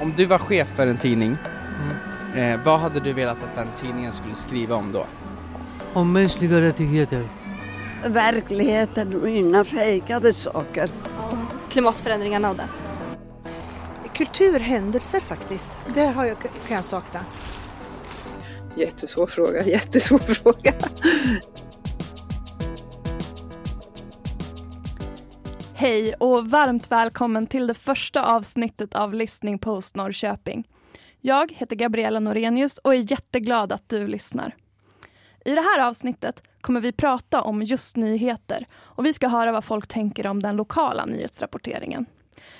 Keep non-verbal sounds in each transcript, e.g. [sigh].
Om du var chef för en tidning, eh, vad hade du velat att den tidningen skulle skriva om då? Om mänskliga rättigheter. verkligheten och inga fejkade saker. klimatförändringarna och det. Kulturhändelser faktiskt. Det har jag, kan jag sakna. Jättesvår fråga, jättesvår [laughs] fråga. Hej och varmt välkommen till det första avsnittet av Listening Post Norrköping. Jag heter Gabriella Norenius och är jätteglad att du lyssnar. I det här avsnittet kommer vi prata om just nyheter och vi ska höra vad folk tänker om den lokala nyhetsrapporteringen.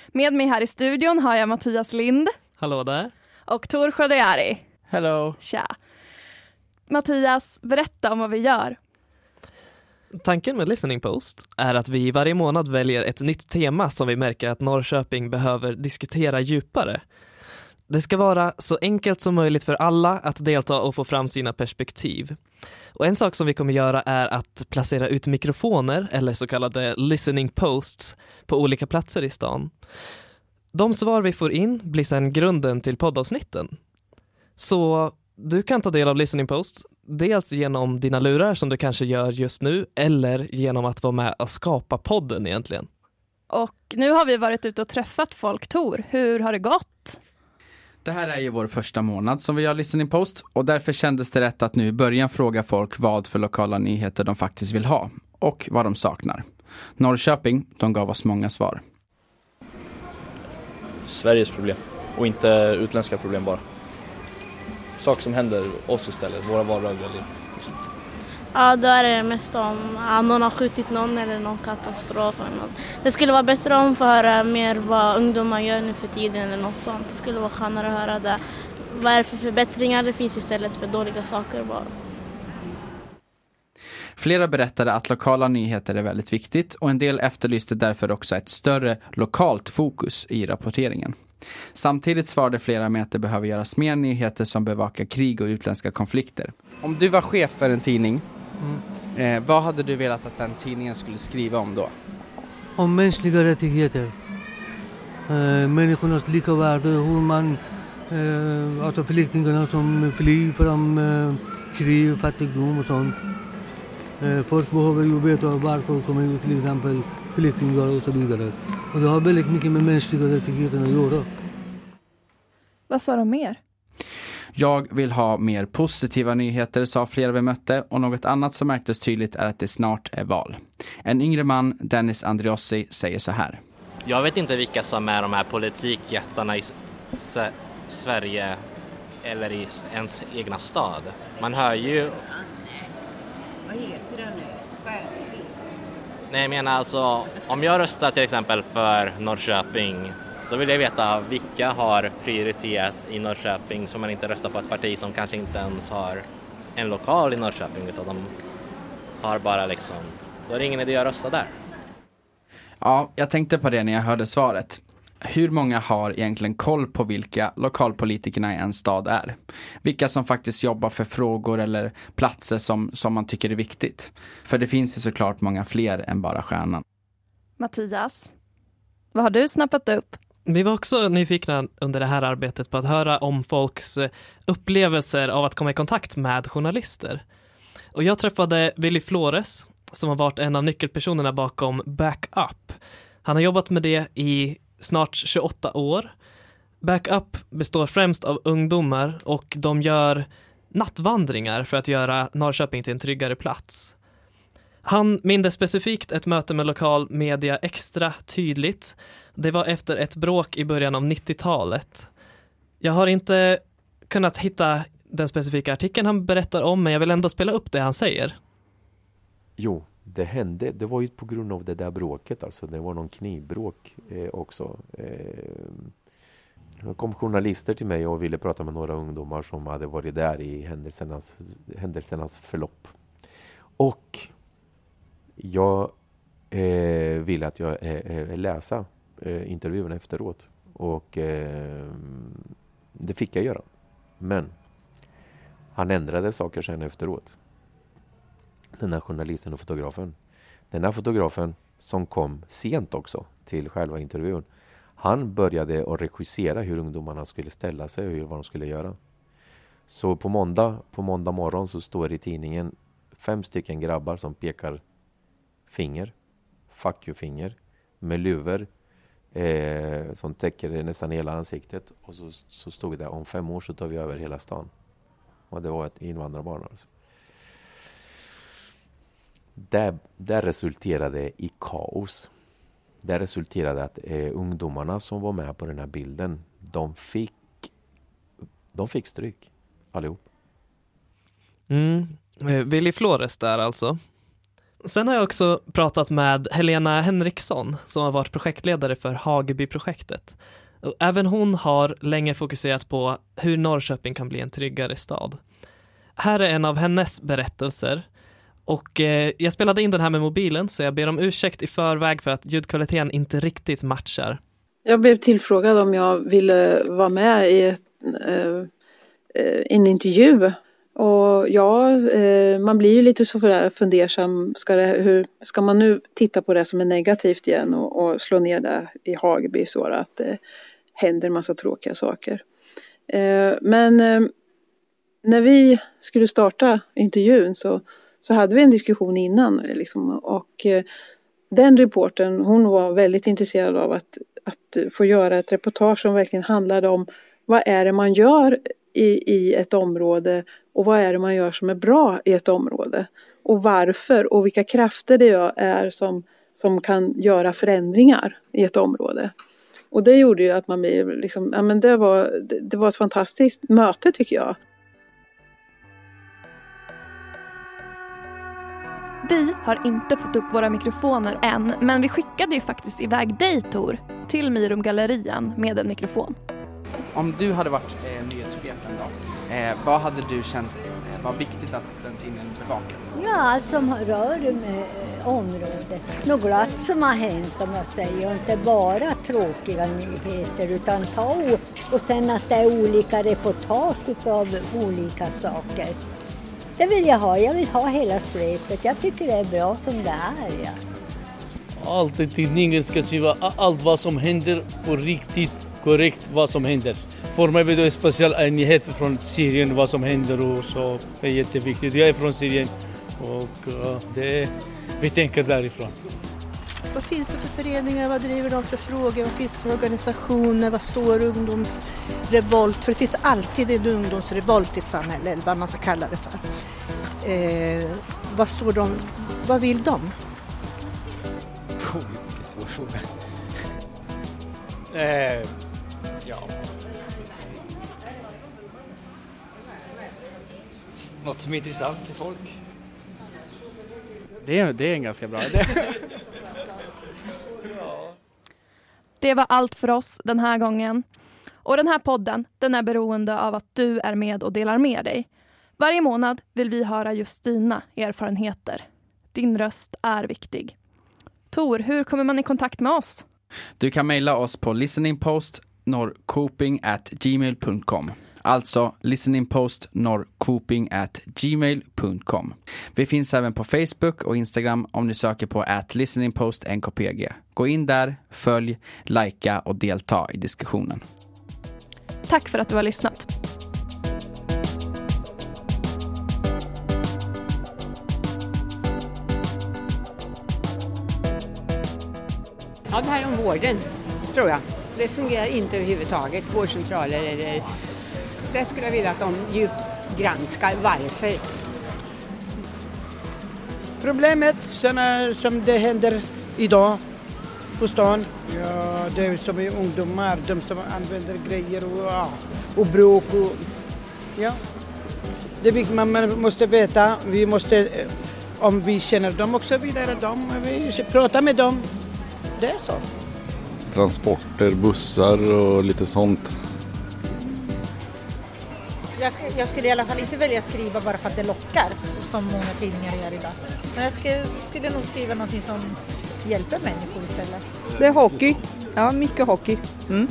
Med mig här i studion har jag Mattias Lind Hallå där. och Tor Sjödejari. Hello! Tja! Mattias, berätta om vad vi gör. Tanken med Listening Post är att vi varje månad väljer ett nytt tema som vi märker att Norrköping behöver diskutera djupare. Det ska vara så enkelt som möjligt för alla att delta och få fram sina perspektiv. Och en sak som vi kommer göra är att placera ut mikrofoner, eller så kallade listening posts, på olika platser i stan. De svar vi får in blir sedan grunden till poddavsnitten. Så du kan ta del av listening posts, dels genom dina lurar som du kanske gör just nu, eller genom att vara med och skapa podden egentligen. Och nu har vi varit ute och träffat folk. Tor, hur har det gått? Det här är ju vår första månad som vi gör Listening Post och därför kändes det rätt att nu i början fråga folk vad för lokala nyheter de faktiskt vill ha och vad de saknar. Norrköping, de gav oss många svar. Sveriges problem och inte utländska problem bara. Saker som händer oss istället, våra vardagliga liv. Ja, då är det mest om ja, någon har skjutit någon eller någon katastrof eller något. Det skulle vara bättre om att få höra mer vad ungdomar gör nu för tiden eller något sånt. Det skulle vara skönare att höra det. Vad är det för förbättringar det finns istället för dåliga saker bara. Flera berättade att lokala nyheter är väldigt viktigt och en del efterlyste därför också ett större lokalt fokus i rapporteringen. Samtidigt svarade flera med att det behöver göras mer nyheter som bevakar krig och utländska konflikter. Om du var chef för en tidning, eh, vad hade du velat att den tidningen skulle skriva om då? Om mänskliga rättigheter. Eh, människornas lika värde, hur man, eh, alltså flyktingarna som flyr från eh, krig, fattigdom och sånt. Eh, folk behöver ju veta varför kommer till exempel flyktingar och så vidare. Och det har väldigt mycket med mänskliga rättigheter att göra. Vad sa de mer? Jag vill ha mer positiva nyheter, sa flera vi mötte och något annat som märktes tydligt är att det snart är val. En yngre man, Dennis Andriossi, säger så här. Jag vet inte vilka som är de här politikjättarna i S- Sve- Sverige eller i ens egna stad. Man hör ju... Vad heter det nu? Stjernqvist? Nej, jag menar alltså, om jag röstar till exempel för Norrköping, då vill jag veta vilka har prioritet i Norrköping så man inte röstar på ett parti som kanske inte ens har en lokal i Norrköping utan de har bara liksom, då är det ingen idé att rösta där. Ja, jag tänkte på det när jag hörde svaret. Hur många har egentligen koll på vilka lokalpolitikerna i en stad är? Vilka som faktiskt jobbar för frågor eller platser som, som man tycker är viktigt? För det finns ju såklart många fler än bara stjärnan. Mattias, vad har du snappat upp? Vi var också nyfikna under det här arbetet på att höra om folks eh, upplevelser av att komma i kontakt med journalister. Och jag träffade Willy Flores som har varit en av nyckelpersonerna bakom Backup. Han har jobbat med det i snart 28 år. Backup består främst av ungdomar och de gör nattvandringar för att göra Norrköping till en tryggare plats. Han mindes specifikt ett möte med lokal media extra tydligt. Det var efter ett bråk i början av 90-talet. Jag har inte kunnat hitta den specifika artikeln han berättar om, men jag vill ändå spela upp det han säger. Jo, det hände. Det var ju på grund av det där bråket alltså. Det var någon knivbråk eh, också. Eh, det kom journalister till mig och ville prata med några ungdomar som hade varit där i händelsernas, händelsernas förlopp. Och jag eh, ville att jag eh, eh läsa eh, intervjun efteråt. Och eh, det fick jag göra. Men han ändrade saker sen efteråt. Den här journalisten och fotografen. Den här fotografen som kom sent också till själva intervjun. Han började att regissera hur ungdomarna skulle ställa sig och hur, vad de skulle göra. Så på måndag, på måndag morgon så står det i tidningen fem stycken grabbar som pekar finger, fuck you-finger, med luvor eh, som täcker nästan hela ansiktet. Och så, så stod det om fem år så tar vi över hela stan. Och det var ett invandrarbarn alltså. Det, det resulterade i kaos. Det resulterade att eh, ungdomarna som var med på den här bilden, de fick, de fick stryk allihop. Mm. Eh, Willy Flores där alltså. Sen har jag också pratat med Helena Henriksson som har varit projektledare för Hagebyprojektet. Och även hon har länge fokuserat på hur Norrköping kan bli en tryggare stad. Här är en av hennes berättelser. Och eh, jag spelade in den här med mobilen så jag ber om ursäkt i förväg för att ljudkvaliteten inte riktigt matchar. Jag blev tillfrågad om jag ville vara med i ett, eh, eh en intervju. Och ja, eh, man blir ju lite så fundersam. Ska, det, hur, ska man nu titta på det som är negativt igen och, och slå ner det i Hageby så att det händer massa tråkiga saker. Eh, men eh, när vi skulle starta intervjun så, så hade vi en diskussion innan liksom, och eh, den reporten hon var väldigt intresserad av att, att få göra ett reportage som verkligen handlade om vad är det man gör i, i ett område och vad är det man gör som är bra i ett område och varför och vilka krafter det är som, som kan göra förändringar i ett område. Och det gjorde ju att man blev liksom, ja men det var, det, det var ett fantastiskt möte tycker jag. Vi har inte fått upp våra mikrofoner än, men vi skickade ju faktiskt iväg dig Tor till Mirum Gallerian med en mikrofon. Om du hade varit eh, nyhetschefen då, eh, vad hade du känt eh, var viktigt att den tidningen bevakade? Ja, allt som rör med området. Något glatt som har hänt om jag säger och inte bara tråkiga nyheter utan ta och sen att det är olika reportage av olika saker. Det vill jag ha. Jag vill ha hela svepet. Jag tycker det är bra som det är. Ja. Allt i tidningen ska skriva allt vad som händer på riktigt korrekt vad som händer. För mig är det speciellt en nyhet från Syrien vad som händer och så. Det är jätteviktigt. Jag är från Syrien och eh, det, vi tänker därifrån. Vad finns det för föreningar, vad driver de för frågor, vad finns det för organisationer, vad står ungdomsrevolt för? Det finns alltid en ungdomsrevolt i ett samhälle, eller vad man ska kalla det för. Eh, vad står de, vad vill de? Oh, vilken svår fråga. Eh, ja. Något som är intressant till folk. Det är, det är en ganska bra idé. [laughs] Det var allt för oss den här gången. Och den här podden, den är beroende av att du är med och delar med dig. Varje månad vill vi höra just dina erfarenheter. Din röst är viktig. Tor, hur kommer man i kontakt med oss? Du kan mejla oss på listeningpostnorrkoping@gmail.com. Alltså listeningpostnorrkoping@gmail.com. Vi finns även på Facebook och Instagram om ni söker på at listeningpostnkpg. Gå in där, följ, likea och delta i diskussionen. Tack för att du har lyssnat. Ja, det här är om vården, tror jag. Det fungerar inte överhuvudtaget, vårdcentraler eller... Det skulle jag vilja att de djupt granskar varför. Problemet som, är, som det händer idag på stan, ja, det är som är ungdomar, de som använder grejer och, och bråk och... Ja. Det vi, man måste veta, vi måste, om vi känner dem och så vidare, dem, vi pratar med dem. Det är så. Transporter, bussar och lite sånt. Jag, ska, jag skulle i alla fall inte välja skriva bara för att det lockar, som många tidningar gör idag. Men jag skulle, skulle nog skriva någonting som hjälper människor istället. Det är hockey. Ja, mycket hockey. Mm.